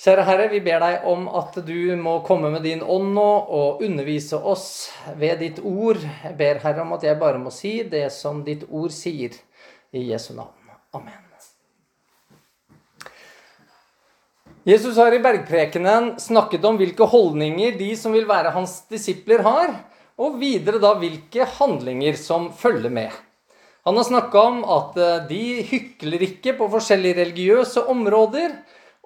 Kjære Herre, vi ber deg om at du må komme med din ånd nå og undervise oss ved ditt ord. Jeg ber Herre om at jeg bare må si det som ditt ord sier. I Jesu navn. Amen. Jesus har i bergprekenen snakket om hvilke holdninger de som vil være hans disipler, har, og videre da hvilke handlinger som følger med. Han har snakka om at de hykler ikke på forskjellige religiøse områder,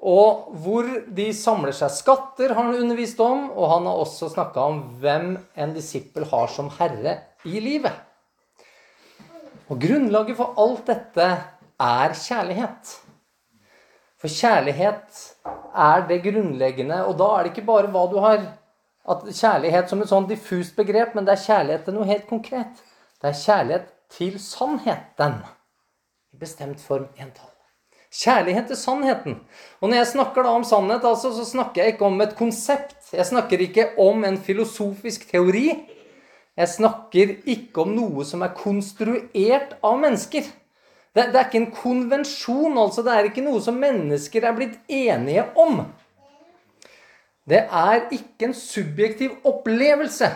og hvor de samler seg skatter, har han undervist om. Og han har også snakka om hvem en disippel har som herre i livet. Og grunnlaget for alt dette er kjærlighet. For kjærlighet er det grunnleggende, og da er det ikke bare hva du har at Kjærlighet som et sånn diffust begrep, men det er kjærlighet til noe helt konkret. Det er kjærlighet til sannheten. I bestemt form entall. Kjærlighet til sannheten. Og når jeg snakker da om sannhet, altså, så snakker jeg ikke om et konsept. Jeg snakker ikke om en filosofisk teori. Jeg snakker ikke om noe som er konstruert av mennesker. Det, det, er ikke en konvensjon, altså. Det er ikke noe som mennesker er blitt enige om. Det er ikke en subjektiv opplevelse.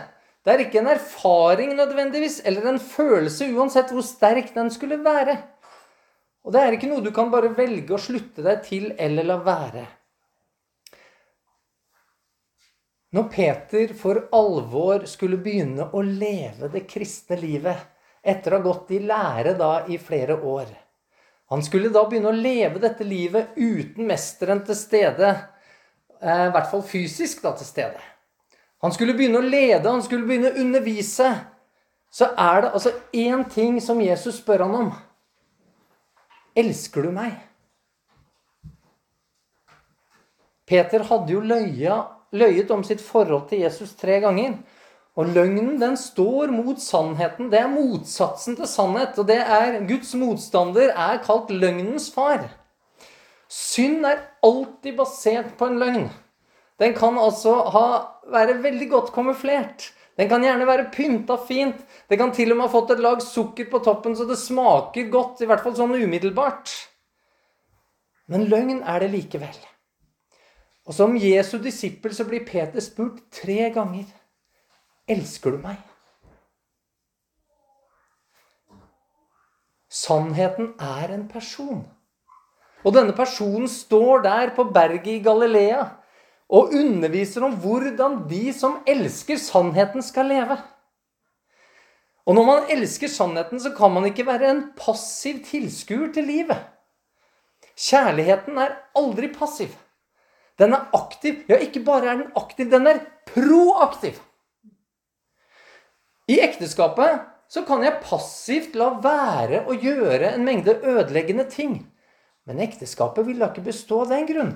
Det er ikke en erfaring nødvendigvis, eller en følelse, uansett hvor sterk den skulle være. Og det er ikke noe du kan bare velge å slutte deg til eller la være. Når Peter for alvor skulle begynne å leve det kristne livet etter å ha gått i lære da i flere år Han skulle da begynne å leve dette livet uten mesteren til stede. Eh, I hvert fall fysisk da til stede. Han skulle begynne å lede, han skulle begynne å undervise. Så er det altså én ting som Jesus spør han om. Elsker du meg? Peter hadde jo løya, løyet om sitt forhold til Jesus tre ganger. Og løgnen den står mot sannheten. Det er motsatsen til sannhet. Og det er Guds motstander er kalt løgnens far. Synd er alltid basert på en løgn. Den kan altså ha, være veldig godt kamuflert. Den kan gjerne være pynta fint. Det kan til og med ha fått et lag sukker på toppen så det smaker godt. I hvert fall sånn umiddelbart. Men løgn er det likevel. Og som Jesu disippel så blir Peter spurt tre ganger. Elsker du meg? Sannheten er en person. Og denne personen står der på berget i Galilea og underviser om hvordan de som elsker sannheten, skal leve. Og når man elsker sannheten, så kan man ikke være en passiv tilskuer til livet. Kjærligheten er aldri passiv. Den er aktiv. Ja, ikke bare er den aktiv, den er proaktiv. I ekteskapet så kan jeg passivt la være å gjøre en mengde ødeleggende ting. Men ekteskapet vil da ikke bestå av den grunn.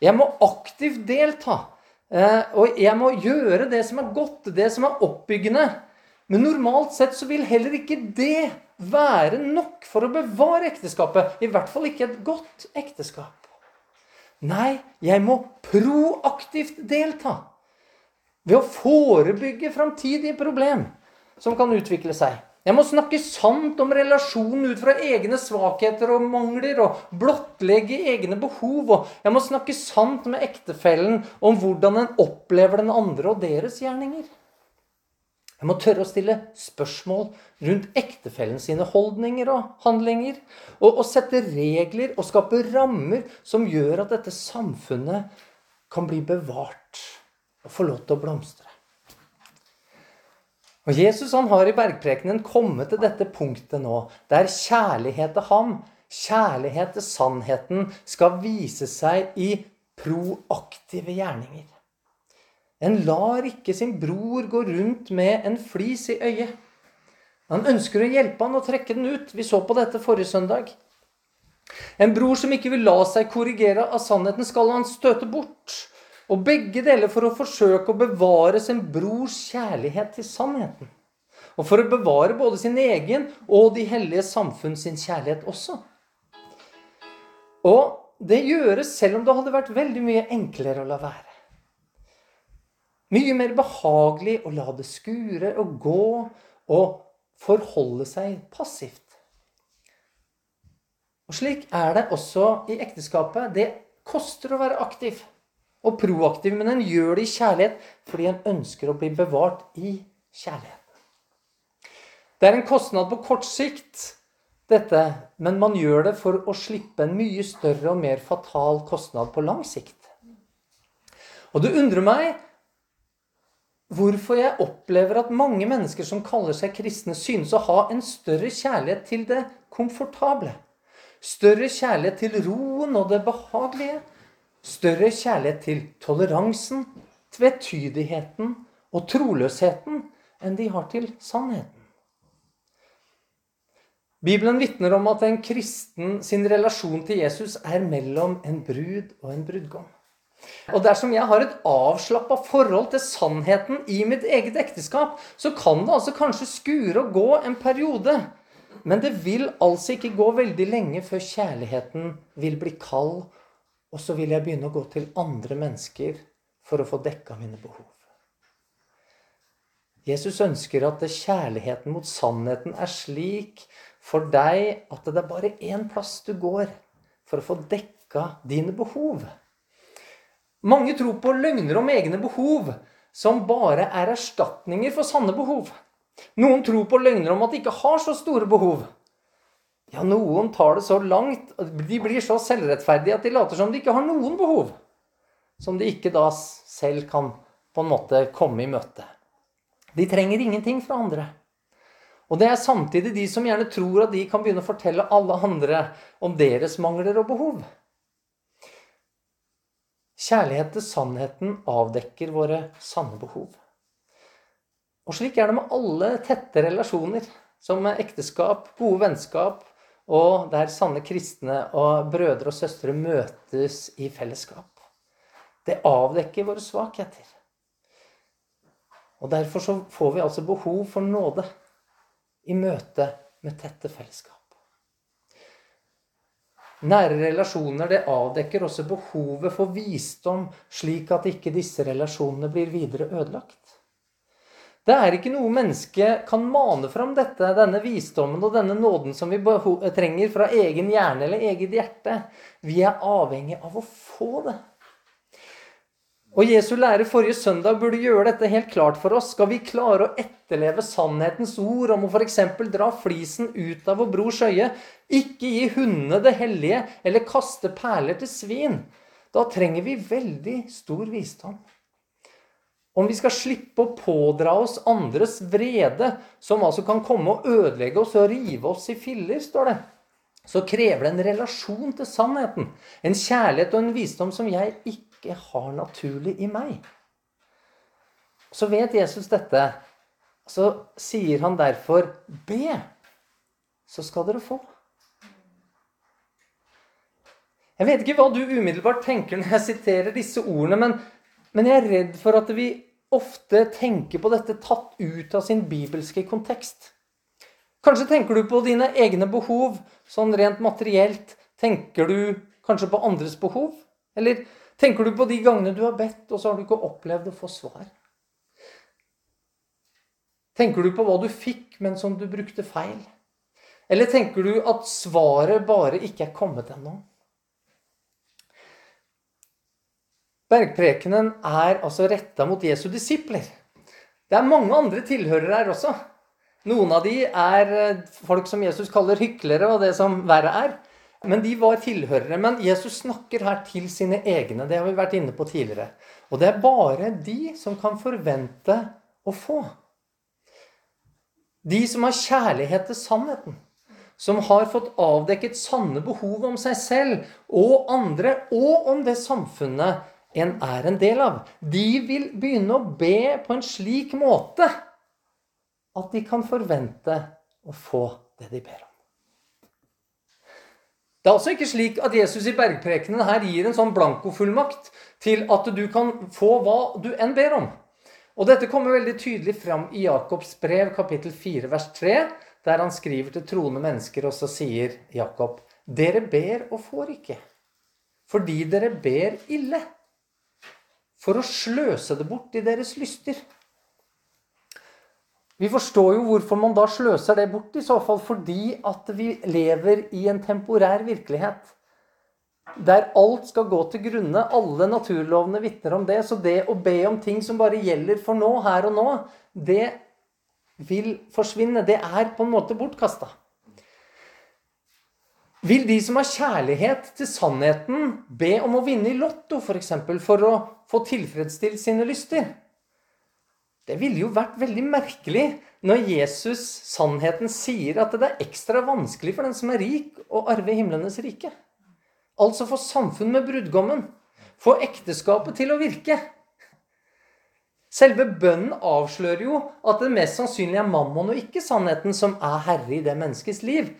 Jeg må aktivt delta. Eh, og jeg må gjøre det som er godt, det som er oppbyggende. Men normalt sett så vil heller ikke det være nok for å bevare ekteskapet. I hvert fall ikke et godt ekteskap. Nei, jeg må proaktivt delta. Ved å forebygge framtidige problem som kan utvikle seg. Jeg må snakke sant om relasjonen ut fra egne svakheter og mangler, og blottlegge egne behov. Og jeg må snakke sant med ektefellen om hvordan en opplever den andre og deres gjerninger. Jeg må tørre å stille spørsmål rundt ektefellen sine holdninger og handlinger. Og, og sette regler og skape rammer som gjør at dette samfunnet kan bli bevart og få lov til å blomstre. Og Jesus han har i bergprekenen kommet til dette punktet nå, der kjærlighet til ham, kjærlighet til sannheten, skal vise seg i proaktive gjerninger. En lar ikke sin bror gå rundt med en flis i øyet. Han ønsker å hjelpe han og trekke den ut. Vi så på dette forrige søndag. En bror som ikke vil la seg korrigere av sannheten, skal han støte bort. Og begge deler for å forsøke å bevare sin brors kjærlighet til sannheten. Og for å bevare både sin egen og de hellige samfunn sin kjærlighet også. Og det gjøres selv om det hadde vært veldig mye enklere å la være. Mye mer behagelig å la det skure og gå og forholde seg passivt. Og slik er det også i ekteskapet. Det koster å være aktiv og proaktiv, men en gjør det i kjærlighet fordi en ønsker å bli bevart i kjærlighet. Det er en kostnad på kort sikt, dette, men man gjør det for å slippe en mye større og mer fatal kostnad på lang sikt. Og det undrer meg hvorfor jeg opplever at mange mennesker som kaller seg kristne, synes å ha en større kjærlighet til det komfortable. Større kjærlighet til roen og det behagelige. Større kjærlighet til toleransen, tvetydigheten og troløsheten enn de har til sannheten. Bibelen vitner om at en kristen sin relasjon til Jesus er mellom en brud og en brudgom. Og dersom jeg har et avslappa forhold til sannheten i mitt eget ekteskap, så kan det altså kanskje skure og gå en periode. Men det vil altså ikke gå veldig lenge før kjærligheten vil bli kald, og så vil jeg begynne å gå til andre mennesker for å få dekka mine behov. Jesus ønsker at kjærligheten mot sannheten er slik for deg at det er bare én plass du går for å få dekka dine behov. Mange tror på løgner om egne behov som bare er erstatninger for sanne behov. Noen tror på løgner om at de ikke har så store behov. Ja, noen tar det så langt De blir så selvrettferdige at de later som de ikke har noen behov. Som de ikke da selv kan på en måte komme i møte. De trenger ingenting fra andre. Og det er samtidig de som gjerne tror at de kan begynne å fortelle alle andre om deres mangler og behov. Kjærlighet til sannheten avdekker våre sanne behov. Og slik er det med alle tette relasjoner, som ekteskap, gode vennskap, og der sanne kristne og brødre og søstre møtes i fellesskap. Det avdekker våre svakheter. Og Derfor så får vi altså behov for nåde i møte med tette fellesskap. Nære relasjoner det avdekker også behovet for visdom, slik at ikke disse relasjonene blir videre ødelagt. Det er ikke noe menneske kan mane fram dette, denne visdommen og denne nåden som vi trenger fra egen hjerne eller eget hjerte. Vi er avhengig av å få det. Og Jesu lærer forrige søndag burde gjøre dette helt klart for oss. Skal vi klare å etterleve sannhetens ord om å f.eks. dra flisen ut av vår brors øye, ikke gi hundene det hellige eller kaste perler til svin, da trenger vi veldig stor visdom. Om vi skal slippe å pådra oss andres vrede, som altså kan komme og ødelegge oss og rive oss i filler, står det, så krever det en relasjon til sannheten. En kjærlighet og en visdom som jeg ikke har naturlig i meg. Så vet Jesus dette. Så sier han derfor, be, så skal dere få. Jeg vet ikke hva du umiddelbart tenker når jeg siterer disse ordene, men, men jeg er redd for at vi ofte tenker på dette tatt ut av sin bibelske kontekst. Kanskje tenker du på dine egne behov sånn rent materielt. Tenker du kanskje på andres behov? Eller Tenker du på de gangene du har bedt, og så har du ikke opplevd å få svar? Tenker du på hva du fikk, men som du brukte feil? Eller tenker du at svaret bare ikke er kommet ennå? Bergprekenen er altså retta mot Jesu disipler. Det er mange andre tilhørere her også. Noen av de er eh, folk som Jesus kaller hyklere, og det som verre er. Men de var tilhørere. Men Jesus snakker her til sine egne. Det har vi vært inne på tidligere. Og det er bare de som kan forvente å få. De som har kjærlighet til sannheten. Som har fått avdekket sanne behov om seg selv og andre, og om det samfunnet en er en del av. De vil begynne å be på en slik måte at de kan forvente å få det de ber om. Det er altså ikke slik at Jesus i bergprekenen her gir en sånn blankofullmakt til at du kan få hva du enn ber om. Og dette kommer veldig tydelig fram i Jakobs brev, kapittel 4, vers 3, der han skriver til troende mennesker, og så sier Jakob, dere ber og får ikke, fordi dere ber ille, for å sløse det bort i deres lyster. Vi forstår jo hvorfor man da sløser det bort, i så fall fordi at vi lever i en temporær virkelighet. der alt skal gå til grunne. Alle naturlovene vitner om det. Så det å be om ting som bare gjelder for nå, her og nå, det vil forsvinne. Det er på en måte bortkasta. Vil de som har kjærlighet til sannheten, be om å vinne i Lotto f.eks. For, eksempel, for å få tilfredsstilt sine lyster? Det ville jo vært veldig merkelig når Jesus, sannheten, sier at det er ekstra vanskelig for den som er rik, å arve himlenes rike. Altså få samfunn med brudgommen. Få ekteskapet til å virke. Selve bønnen avslører jo at det mest sannsynlig er mammon og ikke sannheten som er herre i det menneskets liv.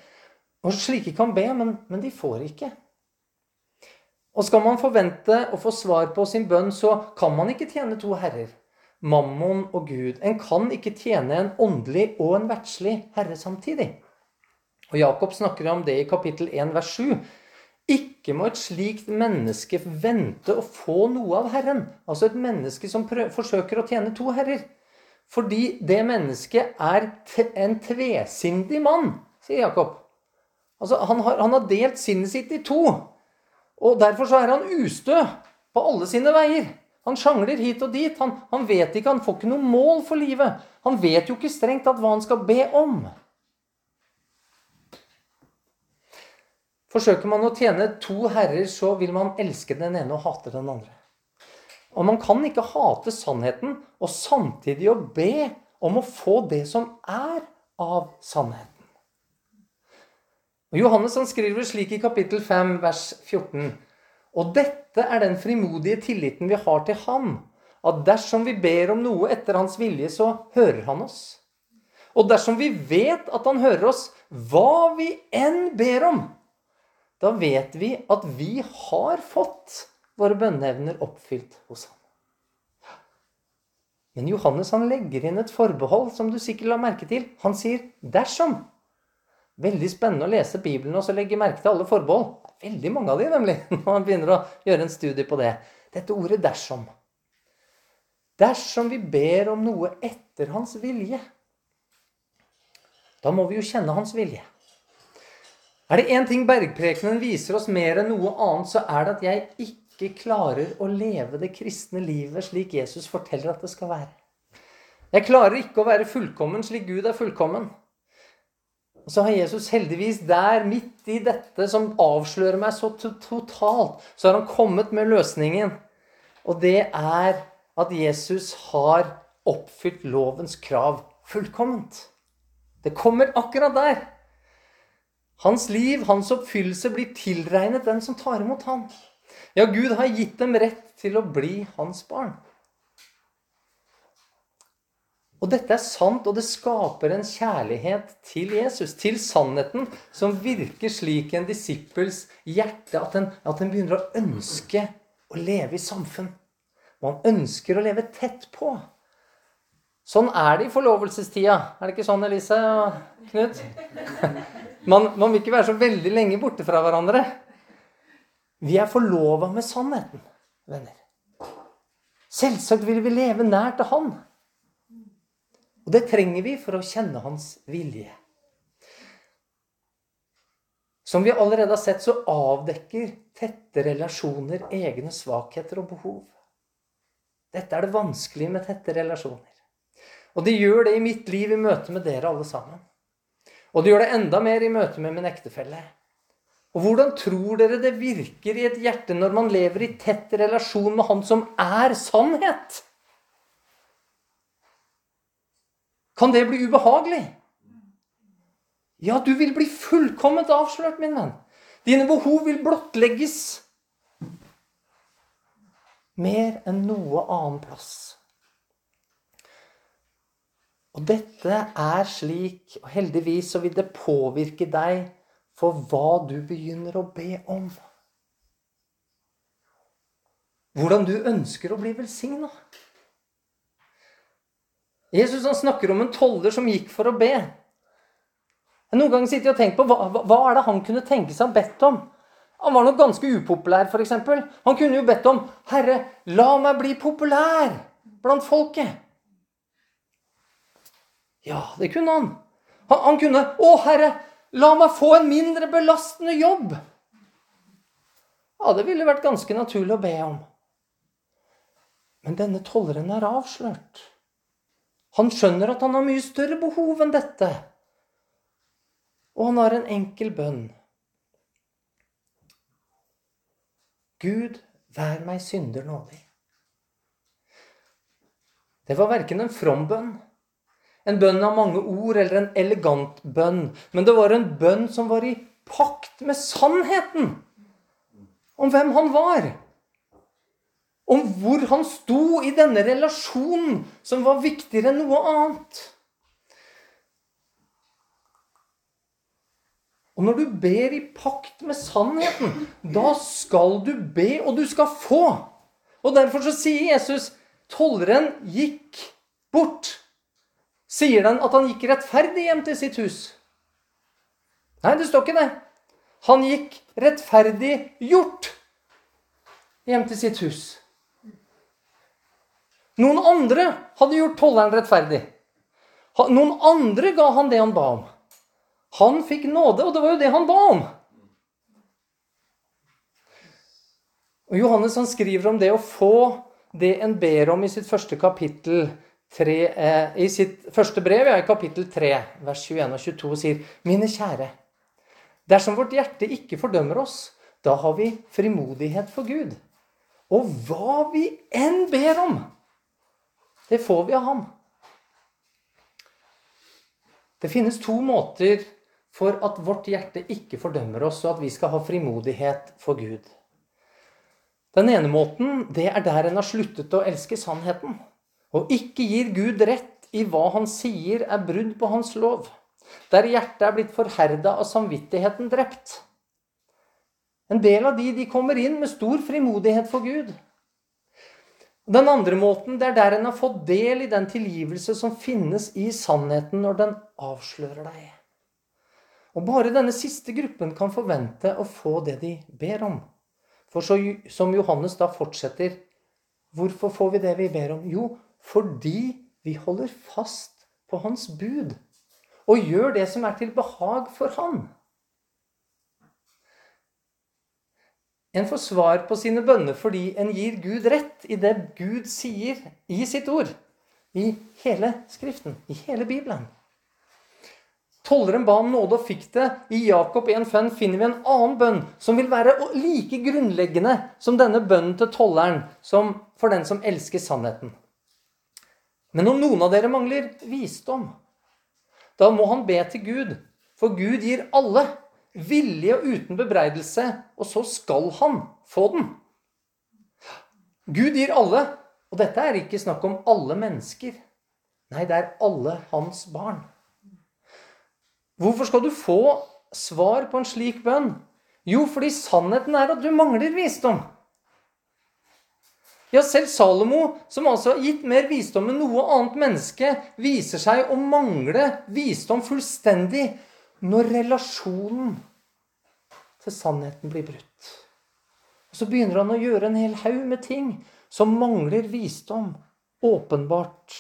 Og slike kan be, men, men de får ikke. Og skal man forvente å få svar på sin bønn, så kan man ikke tjene to herrer. Mammon og Gud. En kan ikke tjene en åndelig og en verdslig herre samtidig. Og Jakob snakker om det i kapittel 1, vers 7. Ikke må et slikt menneske vente å få noe av Herren. Altså et menneske som forsøker å tjene to herrer. Fordi det mennesket er en tvesindig mann, sier Jakob. Altså, han har, han har delt sinnet sitt i to. Og derfor så er han ustø på alle sine veier. Han sjangler hit og dit. Han, han vet ikke, han får ikke noe mål for livet. Han vet jo ikke strengt tatt hva han skal be om. Forsøker man å tjene to herrer, så vil man elske den ene og hate den andre. Og man kan ikke hate sannheten og samtidig å be om å få det som er av sannheten. Og Johannes han skriver slik i kapittel 5, vers 14. Og dette er den frimodige tilliten vi har til ham, at dersom vi ber om noe etter hans vilje, så hører han oss. Og dersom vi vet at han hører oss, hva vi enn ber om, da vet vi at vi har fått våre bønneevner oppfylt hos ham. Men Johannes han legger inn et forbehold som du sikkert la merke til. Han sier 'dersom'. Veldig spennende å lese Bibelen og så legge merke til alle forbehold. Veldig mange av de, nemlig, når man begynner å gjøre en studie på det. Dette ordet 'dersom'. Dersom vi ber om noe etter hans vilje, da må vi jo kjenne hans vilje. Er det én ting bergprekenen viser oss mer enn noe annet, så er det at jeg ikke klarer å leve det kristne livet slik Jesus forteller at det skal være. Jeg klarer ikke å være fullkommen slik Gud er fullkommen. Og så har Jesus heldigvis der, midt i dette som avslører meg så totalt, så har han kommet med løsningen. Og det er at Jesus har oppfylt lovens krav fullkomment. Det kommer akkurat der. Hans liv, hans oppfyllelse, blir tilregnet den som tar imot ham. Ja, Gud har gitt dem rett til å bli hans barn. Og dette er sant, og det skaper en kjærlighet til Jesus, til sannheten, som virker slik en disippels hjerte at en, at en begynner å ønske å leve i samfunn. Man ønsker å leve tett på. Sånn er det i forlovelsestida. Er det ikke sånn, Elise og Knut? Man, man, vil ikke være så veldig lenge borte fra hverandre. Vi er forlova med sannheten, venner. Selvsagt vil vi leve nær til Han. Og det trenger vi for å kjenne Hans vilje. Som vi allerede har sett, så avdekker tette relasjoner egne svakheter og behov. Dette er det vanskelige med tette relasjoner. Og det gjør det i mitt liv i møte med dere alle sammen. Og det gjør det enda mer i møte med min ektefelle. Og hvordan tror dere det virker i et hjerte når man lever i tett relasjon med Han som er sannhet? Kan det bli ubehagelig? Ja, du vil bli fullkomment avslørt, min venn. Dine behov vil blottlegges mer enn noe annen plass. Og dette er slik, og heldigvis så vil det påvirke deg for hva du begynner å be om. Hvordan du ønsker å bli velsigna. Jesus han snakker om en toller som gikk for å be. Noen ganger sitter jeg og tenker på hva, hva er det han kunne tenke seg å bedt om. Han var nok ganske upopulær, f.eks. Han kunne jo bedt om 'Herre, la meg bli populær blant folket'. Ja, det kunne han. Han, han kunne 'Å, Herre, la meg få en mindre belastende jobb'. Ja, det ville vært ganske naturlig å be om. Men denne tolleren er avslørt. Han skjønner at han har mye større behov enn dette. Og han har en enkel bønn. Gud, vær meg synder nådig. Det var verken en from bønn, en bønn av mange ord eller en elegant bønn, men det var en bønn som var i pakt med sannheten om hvem han var. Om hvor han sto i denne relasjonen som var viktigere enn noe annet. Og når du ber i pakt med sannheten, da skal du be, og du skal få. Og derfor så sier Jesus tolleren gikk bort. Sier den at han gikk rettferdig hjem til sitt hus? Nei, det står ikke det. Han gikk rettferdig gjort hjem til sitt hus. Noen andre hadde gjort tolleren rettferdig. Noen andre ga han det han ba om. Han fikk nåde, og det var jo det han ba om. Og Johannes han skriver om det å få det en ber om i sitt første kapittel 3, eh, I sitt første brev, ja, i kapittel 3, vers 21 og 22, sier Mine kjære, dersom vårt hjerte ikke fordømmer oss, da har vi frimodighet for Gud. Og hva vi enn ber om, det får vi av ham. Det finnes to måter for at vårt hjerte ikke fordømmer oss, og at vi skal ha frimodighet for Gud. Den ene måten, det er der en har sluttet å elske sannheten, og ikke gir Gud rett i hva han sier er brudd på hans lov. Der hjertet er blitt forherda av samvittigheten drept. En del av de, de kommer inn med stor frimodighet for Gud. Den andre måten, det er der en har fått del i den tilgivelse som finnes i sannheten når den avslører deg. Og bare denne siste gruppen kan forvente å få det de ber om. For så, som Johannes da fortsetter Hvorfor får vi det vi ber om? Jo, fordi vi holder fast på hans bud og gjør det som er til behag for han. En får svar på sine bønner fordi en gir Gud rett i det Gud sier i sitt ord. I hele Skriften, i hele Bibelen. Tolleren ba om nåde og fikk det. I Jakob 1,5 finner vi en annen bønn som vil være like grunnleggende som denne bønnen til tolleren, som for den som elsker sannheten. Men om noen av dere mangler visdom, da må han be til Gud. For Gud gir alle, vilje og uten bebreidelse, og så skal han få den. Gud gir alle, og dette er ikke snakk om alle mennesker. Nei, det er alle hans barn. Hvorfor skal du få svar på en slik bønn? Jo, fordi sannheten er at du mangler visdom. Ja, selv Salomo, som altså har gitt mer visdom enn noe annet menneske, viser seg å mangle visdom fullstendig når relasjonen til sannheten blir brutt. Og Så begynner han å gjøre en hel haug med ting som mangler visdom, åpenbart,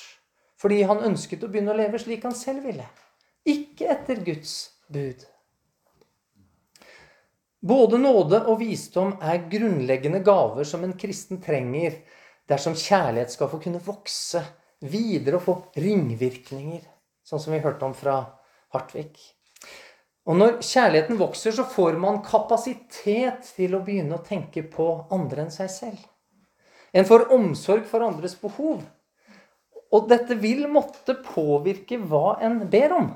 fordi han ønsket å begynne å leve slik han selv ville. Ikke etter Guds bud. Både nåde og visdom er grunnleggende gaver som en kristen trenger dersom kjærlighet skal få kunne vokse videre og få ringvirkninger, sånn som vi hørte om fra Hartvig. Og når kjærligheten vokser, så får man kapasitet til å begynne å tenke på andre enn seg selv. En får omsorg for andres behov. Og dette vil måtte påvirke hva en ber om.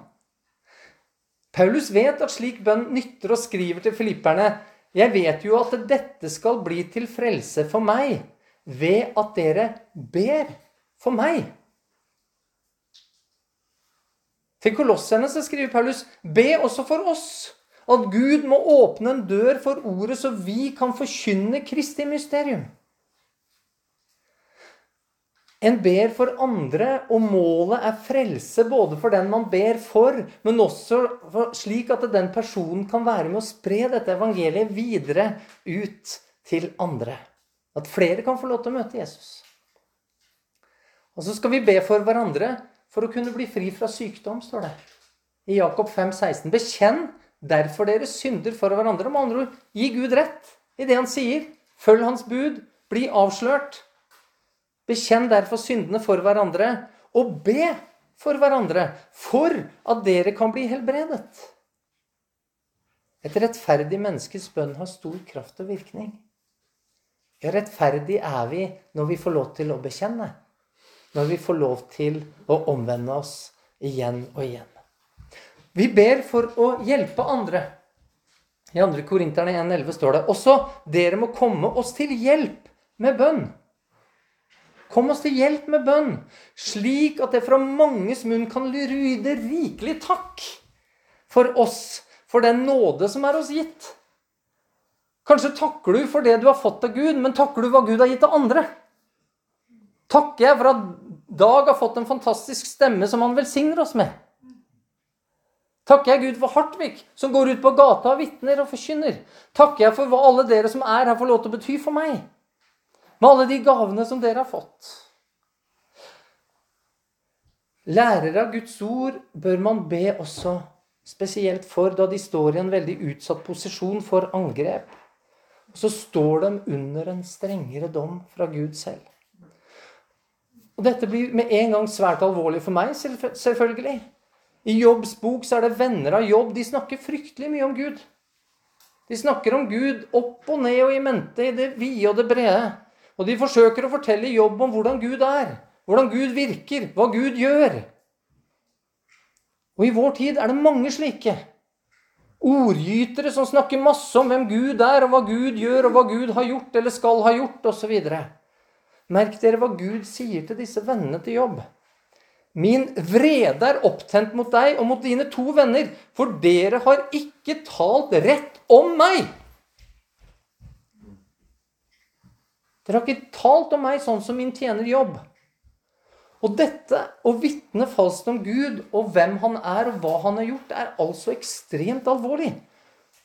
Paulus vet at slik bønn nytter og skriver til filipperne Jeg vet jo at dette skal bli til frelse for meg ved at dere ber for meg. Til kolosserne så skriver Paulus Be også for oss at Gud må åpne en dør for ordet, så vi kan forkynne Kristi mysterium. En ber for andre, og målet er frelse både for den man ber for, men også slik at den personen kan være med å spre dette evangeliet videre ut til andre. At flere kan få lov til å møte Jesus. Og så skal vi be for hverandre for å kunne bli fri fra sykdom, står det. I Jakob 5, 16. Bekjenn derfor dere synder for hverandre. Med andre ord, gi Gud rett i det han sier. Følg hans bud. Bli avslørt. Bekjenn derfor syndene for hverandre, og be for hverandre, for at dere kan bli helbredet. Et rettferdig menneskes bønn har stor kraft og virkning. Ja, rettferdig er vi når vi får lov til å bekjenne. Når vi får lov til å omvende oss igjen og igjen. Vi ber for å hjelpe andre. I 2. Korinterne 1,11 står det også dere må komme oss til hjelp med bønn. Kom oss til hjelp med bønn, slik at det fra manges munn kan lyde rikelig takk for oss, for den nåde som er oss gitt. Kanskje takker du for det du har fått av Gud, men takker du hva Gud har gitt av andre? Takker jeg for at Dag har fått en fantastisk stemme som han velsigner oss med? Takker jeg Gud for Hartvig, som går ut på gata og vitner og forkynner? Takker jeg for hva alle dere som er her, får lov til å bety for meg? med alle de gavene som dere har fått. Lærere av Guds ord bør man be også spesielt for da de står i en veldig utsatt posisjon for angrep. Så står de under en strengere dom fra Gud selv. Og dette blir med en gang svært alvorlig for meg, selvfølgelig. I Jobbs bok så er det venner av Jobb. De snakker fryktelig mye om Gud. De snakker om Gud opp og ned og i mente, i det vide og det brede. Og de forsøker å fortelle jobb om hvordan Gud er, hvordan Gud virker, hva Gud gjør. Og i vår tid er det mange slike. Ordgytere som snakker masse om hvem Gud er, og hva Gud gjør, og hva Gud har gjort eller skal ha gjort, osv. Merk dere hva Gud sier til disse vennene til jobb. Min vrede er opptent mot deg og mot dine to venner, for dere har ikke talt rett om meg. Dere har ikke talt om meg sånn som min tjener jobb. Og dette å vitne falskt om Gud og hvem han er og hva han har gjort, er altså ekstremt alvorlig.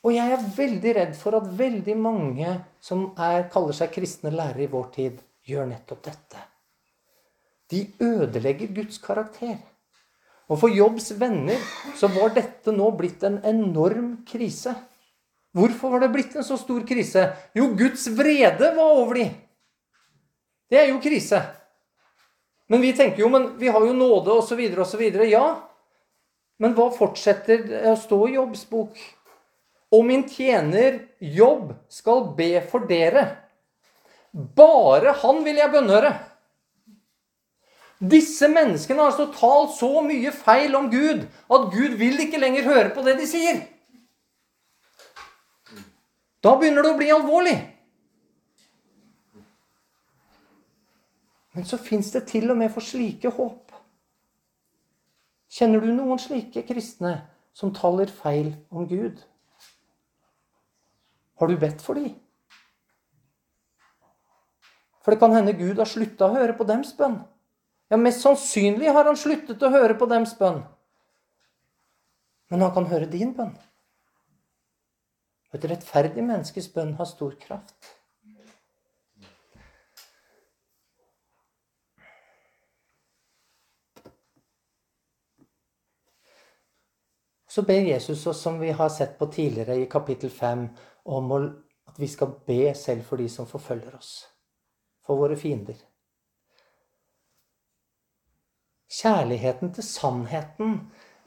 Og jeg er veldig redd for at veldig mange som er, kaller seg kristne lærere i vår tid, gjør nettopp dette. De ødelegger Guds karakter. Og for Jobbs venner så var dette nå blitt en enorm krise. Hvorfor var det blitt en så stor krise? Jo, Guds vrede var over de. Det er jo krise. Men vi tenker jo men vi har jo nåde osv. osv. Ja, men hva fortsetter å stå i Jobbs bok? Og min tjener Jobb skal be for dere. Bare han vil jeg bønnhøre. Disse menneskene har altså talt så mye feil om Gud at Gud vil ikke lenger høre på det de sier. Da begynner det å bli alvorlig. Men så fins det til og med for slike håp. Kjenner du noen slike kristne som taler feil om Gud? Har du bedt for dem? For det kan hende Gud har slutta å høre på dems bønn. Ja, Mest sannsynlig har han sluttet å høre på dems bønn. Men han kan høre din bønn. Et rettferdig menneskes bønn har stor kraft. Så ber Jesus oss, som vi har sett på tidligere i kapittel 5, om at vi skal be selv for de som forfølger oss. For våre fiender. Kjærligheten til sannheten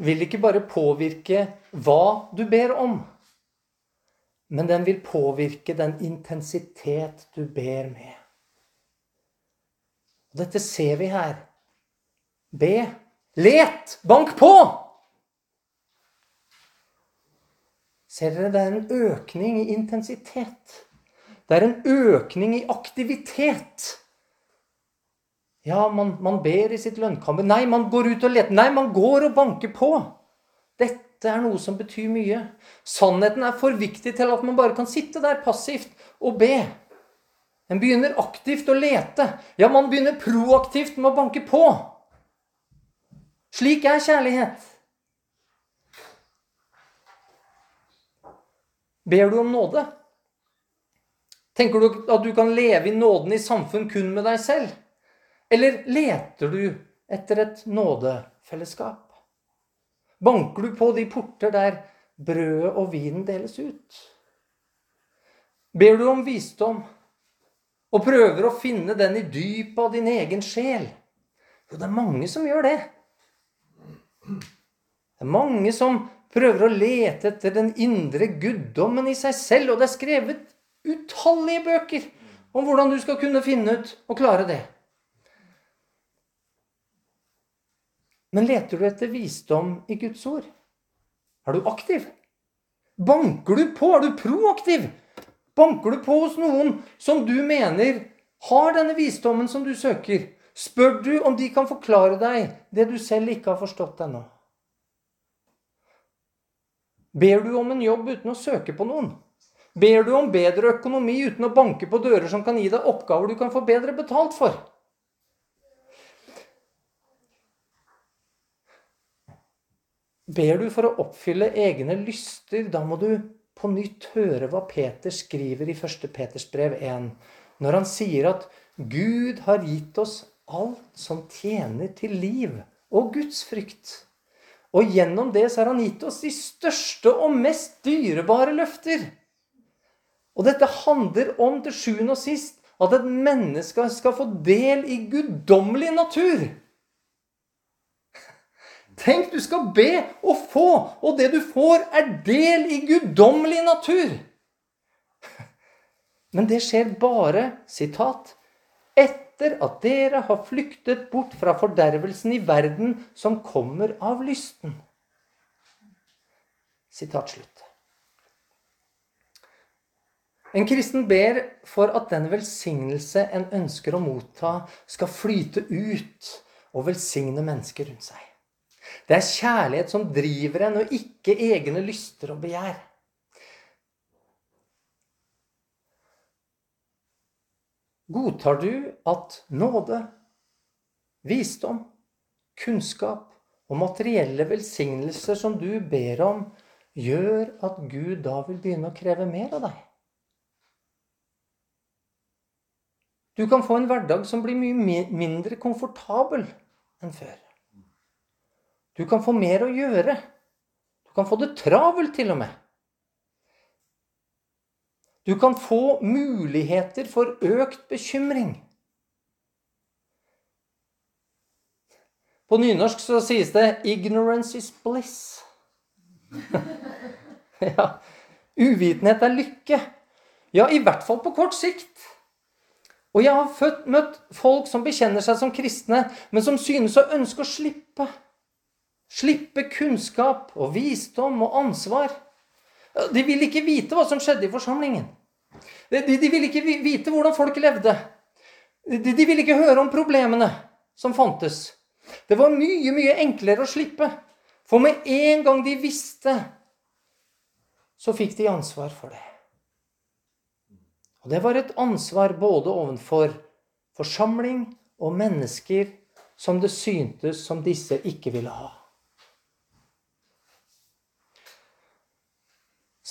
vil ikke bare påvirke hva du ber om, men den vil påvirke den intensitet du ber med. Dette ser vi her. Be. Let! Bank på! Ser dere, det er en økning i intensitet. Det er en økning i aktivitet. Ja, man, man ber i sitt lønnkammer. Nei, man går ut og leter. Nei, man går og banker på. Dette er noe som betyr mye. Sannheten er for viktig til at man bare kan sitte der passivt og be. En begynner aktivt å lete. Ja, man begynner proaktivt med å banke på. Slik er kjærlighet. Ber du om nåde? Tenker du at du kan leve i nåden i samfunn kun med deg selv? Eller leter du etter et nådefellesskap? Banker du på de porter der brødet og vinen deles ut? Ber du om visdom og prøver å finne den i dypet av din egen sjel? Jo, det er mange som gjør det. Det er mange som prøver å lete etter den indre guddommen i seg selv. Og det er skrevet utallige bøker om hvordan du skal kunne finne ut og klare det. Men leter du etter visdom i Guds ord? Er du aktiv? Banker du på? Er du proaktiv? Banker du på hos noen som du mener har denne visdommen som du søker? Spør du om de kan forklare deg det du selv ikke har forstått ennå? Ber du om en jobb uten å søke på noen? Ber du om bedre økonomi uten å banke på dører som kan gi deg oppgaver du kan få bedre betalt for? Ber du for å oppfylle egne lyster, da må du på nytt høre hva Peter skriver i 1. Peters brev 1, når han sier at Gud har gitt oss alt som tjener til liv og Guds frykt. Og gjennom det så har han gitt oss de største og mest dyrebare løfter. Og dette handler om til sjuende og sist at et menneske skal få del i guddommelig natur. Tenk, du skal be og få, og det du får, er del i guddommelig natur. Men det skjer bare, sitat, etter at dere har flyktet bort fra fordervelsen i verden som kommer av lysten. Sitat slutt. En kristen ber for at den velsignelse en ønsker å motta, skal flyte ut og velsigne mennesker rundt seg. Det er kjærlighet som driver en, og ikke egne lyster og begjær. Godtar du at nåde, visdom, kunnskap og materielle velsignelser som du ber om, gjør at Gud da vil begynne å kreve mer av deg? Du kan få en hverdag som blir mye mindre komfortabel enn før. Du kan få mer å gjøre. Du kan få det travelt, til og med. Du kan få muligheter for økt bekymring. På nynorsk så sies det 'ignorance is bliss'. ja. Uvitenhet er lykke. Ja, i hvert fall på kort sikt. Og jeg har møtt folk som bekjenner seg som kristne, men som synes å ønske å slippe. Slippe kunnskap og visdom og ansvar. De vil ikke vite hva som skjedde i forsamlingen. De, de vil ikke vite hvordan folk levde. De, de vil ikke høre om problemene som fantes. Det var mye, mye enklere å slippe. For med en gang de visste, så fikk de ansvar for det. Og det var et ansvar både ovenfor forsamling og mennesker som det syntes som disse ikke ville ha.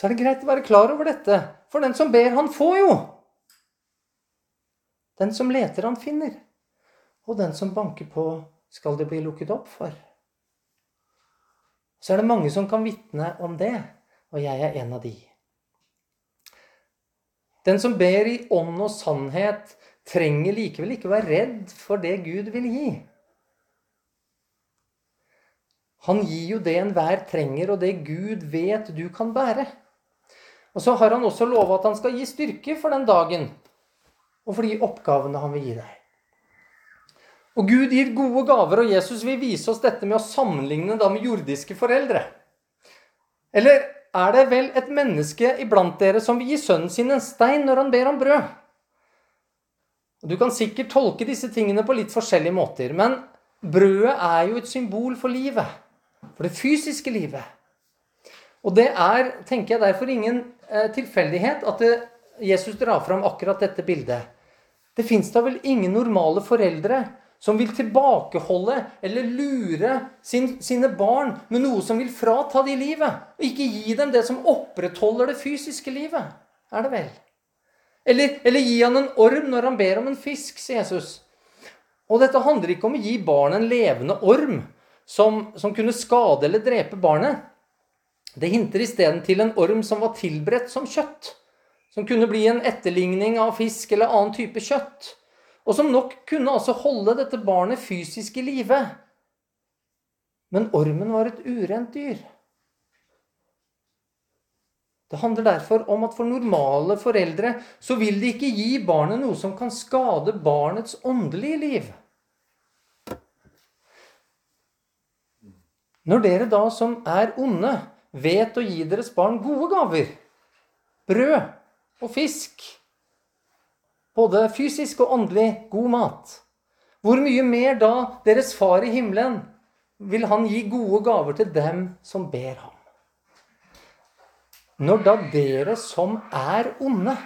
så er det greit å være klar over dette. For den som ber, han får jo. Den som leter, han finner. Og den som banker på, skal det bli lukket opp for. Så er det mange som kan vitne om det, og jeg er en av de. Den som ber i ånd og sannhet, trenger likevel ikke være redd for det Gud vil gi. Han gir jo det enhver trenger, og det Gud vet du kan bære. Og så har han også lova at han skal gi styrke for den dagen og for de oppgavene han vil gi deg. Og Gud gir gode gaver, og Jesus vil vise oss dette med å sammenligne da med jordiske foreldre. Eller er det vel et menneske iblant dere som vil gi sønnen sin en stein når han ber om brød? Du kan sikkert tolke disse tingene på litt forskjellige måter, men brødet er jo et symbol for livet. For det fysiske livet. Og det er, tenker jeg, derfor ingen eh, tilfeldighet at det, Jesus drar fram akkurat dette bildet. Det fins da vel ingen normale foreldre som vil tilbakeholde eller lure sin, sine barn med noe som vil frata de livet, og ikke gi dem det som opprettholder det fysiske livet. Er det vel? Eller, eller gi han en orm når han ber om en fisk, sier Jesus. Og dette handler ikke om å gi barnet en levende orm som, som kunne skade eller drepe barnet. Det hinter isteden til en orm som var tilberedt som kjøtt. som kunne bli en etterligning av fisk eller annen type kjøtt, og som nok kunne altså holde dette barnet fysisk i live. Men ormen var et urent dyr. Det handler derfor om at for normale foreldre så vil de ikke gi barnet noe som kan skade barnets åndelige liv. Når dere da som er onde, vet å gi deres barn gode gaver, brød og fisk, både fysisk og åndelig god mat, hvor mye mer da deres far i himmelen vil han gi gode gaver til dem som ber ham? Når da dere som er onde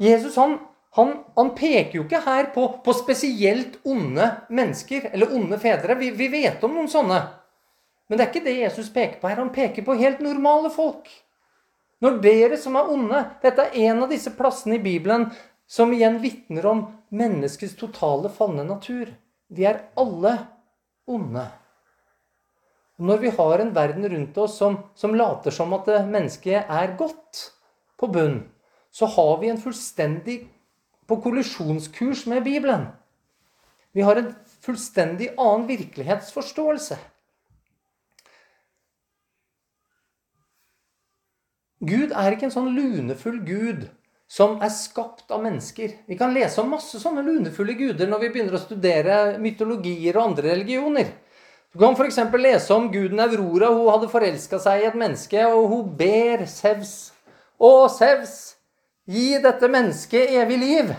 Jesus han han, han, peker jo ikke her på, på, spesielt onde mennesker eller onde fedre. Vi, vi, vet om noen sånne. Men det er ikke det Jesus peker på her. Han peker på helt normale folk. Når dere som er onde Dette er en av disse plassene i Bibelen som igjen vitner om menneskets totale falne natur. Vi er alle onde. Når vi har en verden rundt oss som, som later som at mennesket er godt på bunn, så har vi en fullstendig på kollisjonskurs med Bibelen. Vi har en fullstendig annen virkelighetsforståelse. Gud er ikke en sånn lunefull gud som er skapt av mennesker. Vi kan lese om masse sånne lunefulle guder når vi begynner å studere mytologier og andre religioner. Du kan f.eks. lese om guden Aurora. Hun hadde forelska seg i et menneske, og hun ber Sevs. Å, Sevs, Gi dette mennesket evig liv,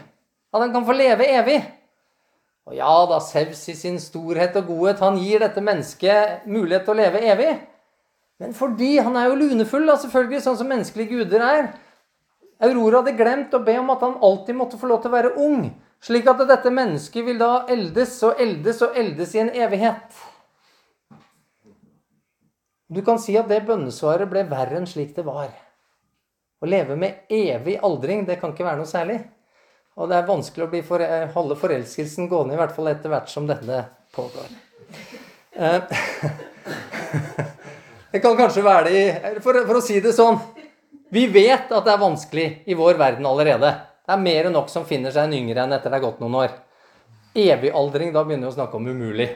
at han kan få leve evig. Og ja da, Sevs i sin storhet og godhet, han gir dette mennesket mulighet til å leve evig. Men fordi han er jo lunefull, da, selvfølgelig, sånn som menneskelige guder er. Aurora hadde glemt å be om at han alltid måtte få lov til å være ung, slik at dette mennesket vil da eldes og eldes og eldes i en evighet. Du kan si at det bønnesvaret ble verre enn slik det var. Å leve med evig aldring, det kan ikke være noe særlig. Og det er vanskelig å for, eh, holde forelskelsen gående, i hvert fall etter hvert som denne pågår. Eh, det kan kanskje være det i for, for, å si det sånn Vi vet at det er vanskelig i vår verden allerede. Det er mer enn nok som finner seg en yngre enn etter det er gått noen år. Evigaldring, da begynner vi å snakke om umulig.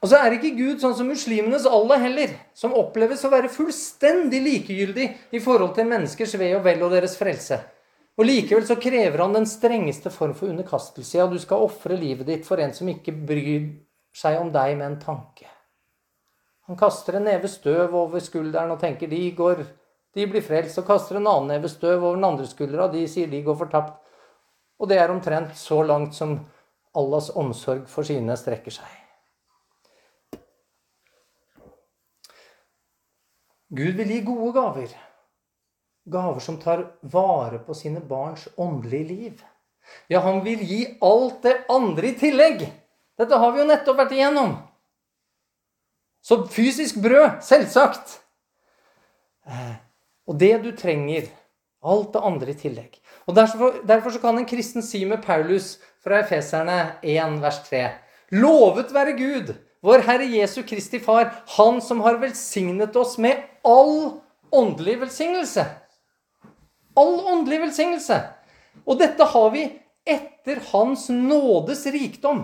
Og så er ikke Gud sånn som muslimenes Allah heller, som oppleves å være fullstendig likegyldig i forhold til menneskers ve og vel og deres frelse. Og Likevel så krever han den strengeste form for underkastelse. Ja, du skal ofre livet ditt for en som ikke bryr seg om deg med en tanke. Han kaster en neve støv over skulderen og tenker de går, de blir frelst. Og kaster en annen neve støv over den andre skuldra, de sier de går fortapt. Og det er omtrent så langt som Allahs omsorg for sine strekker seg. Gud vil gi gode gaver. Gaver som tar vare på sine barns åndelige liv. Ja, han vil gi alt det andre i tillegg. Dette har vi jo nettopp vært igjennom. Så fysisk brød, selvsagt. Eh, og det du trenger. Alt det andre i tillegg. Og Derfor, derfor kan en kristen si med Paulus fra Efeserne 1, vers 3.: Lovet være Gud, vår Herre Jesu Kristi Far, Han som har velsignet oss med all åndelig velsignelse. All åndelig velsignelse. Og dette har vi etter Hans nådes rikdom.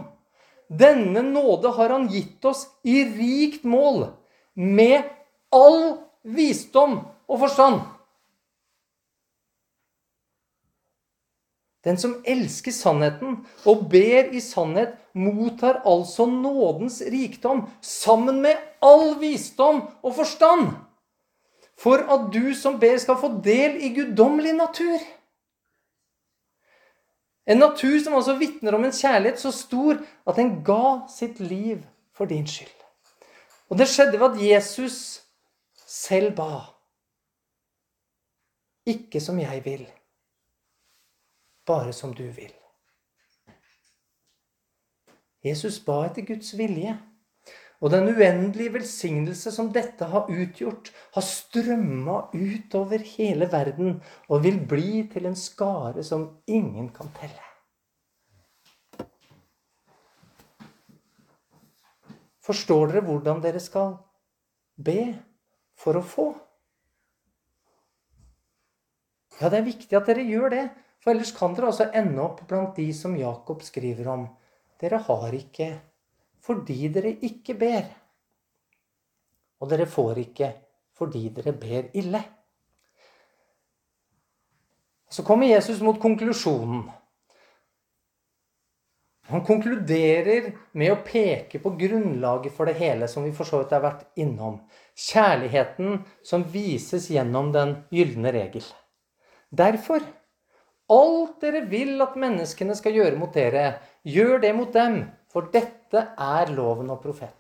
Denne nåde har Han gitt oss i rikt mål, med all visdom og forstand. Den som elsker sannheten og ber i sannhet, mottar altså nådens rikdom sammen med all visdom og forstand. For at du som ber, skal få del i guddommelig natur. En natur som altså vitner om en kjærlighet så stor at den ga sitt liv for din skyld. Og det skjedde ved at Jesus selv ba. Ikke som jeg vil bare som du vil. Jesus ba etter Guds vilje. Og den uendelige velsignelse som dette har utgjort, har strømma utover hele verden og vil bli til en skare som ingen kan telle. Forstår dere hvordan dere skal be for å få. Ja, det er viktig at dere gjør det, for ellers kan dere altså ende opp blant de som Jakob skriver om. Dere har ikke fordi dere ikke ber. Og dere får ikke fordi dere ber ille. Så kommer Jesus mot konklusjonen. Han konkluderer med å peke på grunnlaget for det hele, som vi for så vidt har vært innom. Kjærligheten som vises gjennom den gylne regel. Derfor alt dere vil at menneskene skal gjøre mot dere, gjør det mot dem, for dette er loven og profetene.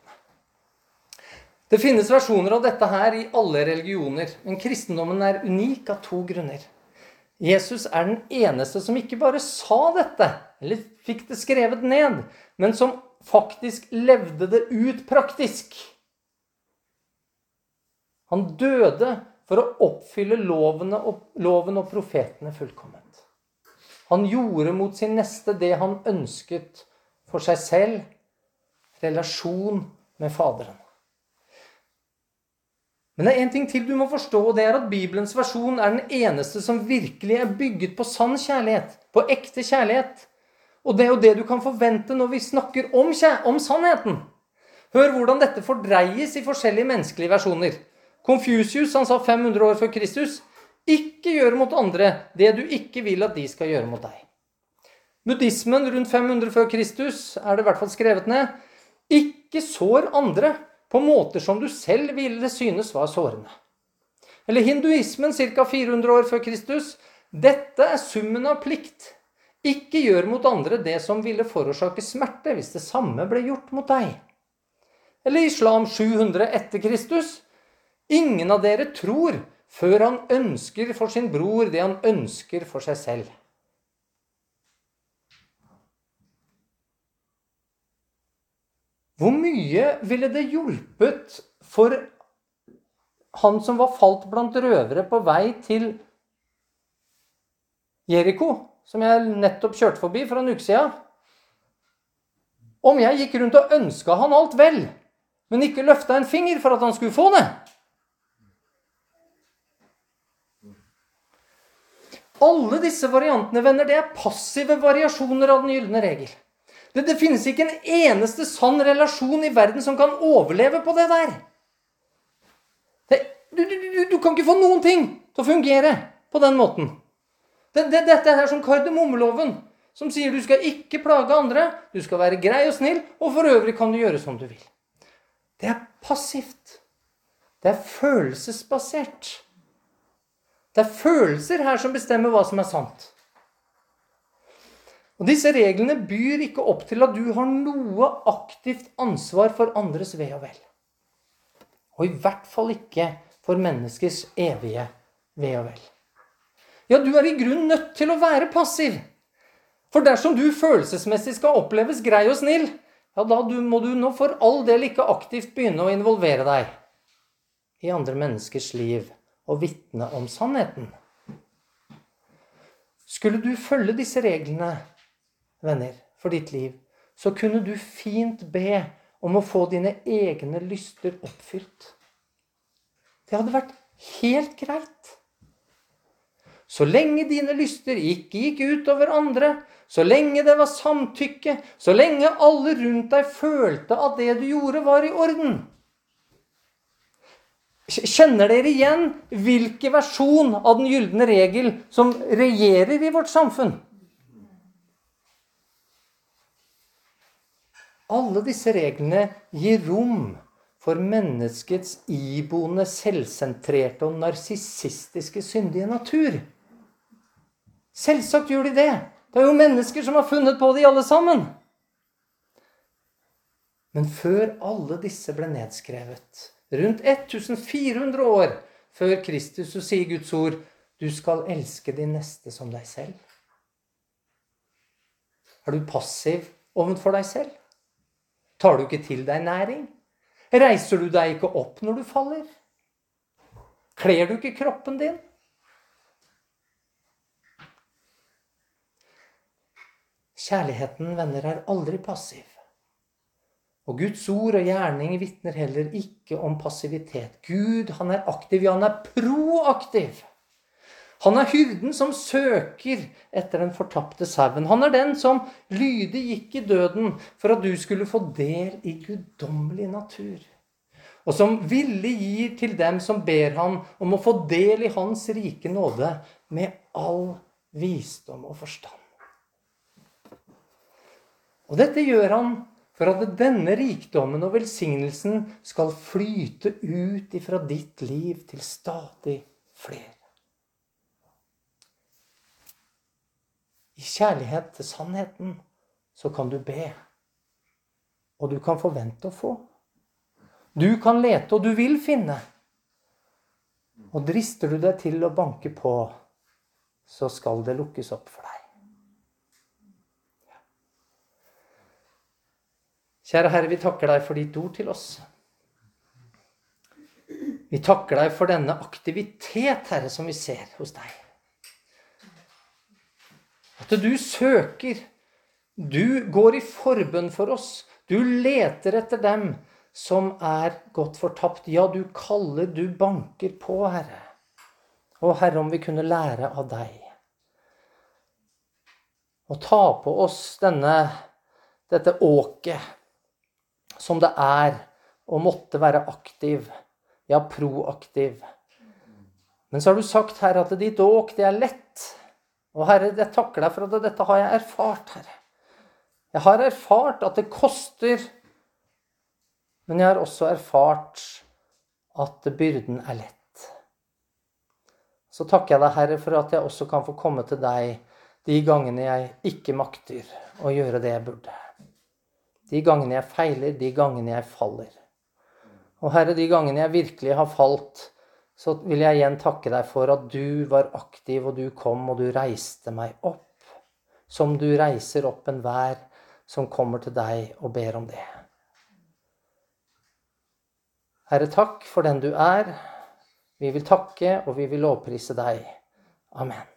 Det finnes versjoner av dette her i alle religioner, men kristendommen er unik av to grunner. Jesus er den eneste som ikke bare sa dette, eller fikk det skrevet ned, men som faktisk levde det ut praktisk. Han døde for å oppfylle lovene og, loven og profetene fullkomment. Han gjorde mot sin neste det han ønsket for seg selv, relasjon med Faderen. Men det er én ting til du må forstå, og det er at Bibelens versjon er den eneste som virkelig er bygget på sann kjærlighet. På ekte kjærlighet. Og det er jo det du kan forvente når vi snakker om, om sannheten. Hør hvordan dette fordreies i forskjellige menneskelige versjoner. Confucius han sa 500 år før Kristus ikke gjør mot andre det du ikke vil at de skal gjøre mot deg. Buddhismen rundt 500 før Kristus er det i hvert fall skrevet ned. Ikke sår andre på måter som du selv ville synes var sårende. Eller hinduismen ca. 400 år før Kristus. Dette er summen av plikt. Ikke gjør mot andre det som ville forårsake smerte hvis det samme ble gjort mot deg. Eller islam 700 etter Kristus. Ingen av dere tror før han ønsker for sin bror det han ønsker for seg selv. Hvor mye ville det hjulpet for han som var falt blant røvere på vei til Jeriko, som jeg nettopp kjørte forbi for en uke siden? Om jeg gikk rundt og ønska han alt vel, men ikke løfta en finger for at han skulle få det? Alle disse variantene, venner, det er passive variasjoner av den gylne regel. Det, det, finnes ikke en eneste sann relasjon i verden som kan overleve på det der. Det, du, du, du, du, kan ikke få noen ting til å fungere på den måten. Det, dette er som kardemommeloven, som sier du skal ikke plage andre, du skal være grei og snill, og for øvrig kan du gjøre som du vil. Det er passivt. Det er følelsesbasert. Det er følelser her som bestemmer hva som er sant. Og Disse reglene byr ikke opp til at du har noe aktivt ansvar for andres ve og vel. Og i hvert fall ikke for menneskers evige ve og vel. Ja, du er i grunnen nødt til å være passiv. For dersom du følelsesmessig skal oppleves grei og snill, ja, da må du nå for all del ikke aktivt begynne å involvere deg i andre menneskers liv og vitne om sannheten. Skulle du følge disse reglene, venner, for ditt liv, så kunne du fint be om å få dine egne lyster oppfylt. Det hadde vært helt greit. Så lenge dine lyster ikke gikk utover andre, så lenge det var samtykke, så lenge alle rundt deg følte at det du gjorde, var i orden. Kjenner dere igjen hvilken versjon av den gylne regel som regjerer i vårt samfunn? Alle disse reglene gir rom for menneskets iboende, selvsentrerte og narsissistiske syndige natur. Selvsagt gjør de det. Det er jo mennesker som har funnet på de alle sammen. Men før alle disse ble nedskrevet, rundt 1400 år før Kristus, så sier Guds ord du skal elske din neste som deg selv. Er du passiv overfor deg selv? Tar du ikke til deg næring? Reiser du deg ikke opp når du faller? Kler du ikke kroppen din? Kjærligheten, venner, er aldri passiv. Og Guds ord og gjerning vitner heller ikke om passivitet. Gud, han er aktiv. Ja, han er proaktiv. Han er hyrden som søker etter den fortapte sauen. Han er den som lydig gikk i døden for at du skulle få del i guddommelig natur. Og som villig gir til dem som ber ham om å få del i hans rike nåde med all visdom og forstand. Og dette gjør han for at denne rikdommen og velsignelsen skal flyte ut ifra ditt liv til stadig flere. Kjærlighet til sannheten så kan du be. Og du kan forvente å få. Du kan lete, og du vil finne. Og drister du deg til å banke på, så skal det lukkes opp for deg. Kjære Herre, vi takker deg for ditt ord til oss. Vi takker deg for denne aktivitet, Herre, som vi ser hos deg. At du søker. Du går i forbønn for oss. Du leter etter dem som er gått fortapt. Ja, du kaller, du banker på, Herre. Å, Herre, om vi kunne lære av deg. Og ta på oss denne, dette åket som det er å måtte være aktiv, ja, proaktiv. Men så har du sagt, Herre, at ditt åk, det er lett. Og Herre, jeg takker deg for at dette har jeg erfart, Herre. Jeg har erfart at det koster, men jeg har også erfart at byrden er lett. Så takker jeg deg, Herre, for at jeg også kan få komme til deg de gangene jeg ikke makter å gjøre det jeg burde. De gangene jeg feiler, de gangene jeg faller. Og Herre, de gangene jeg virkelig har falt, så vil jeg igjen takke deg for at du var aktiv, og du kom, og du reiste meg opp. Som du reiser opp enhver som kommer til deg og ber om det. Herre, takk for den du er. Vi vil takke, og vi vil lovprise deg. Amen.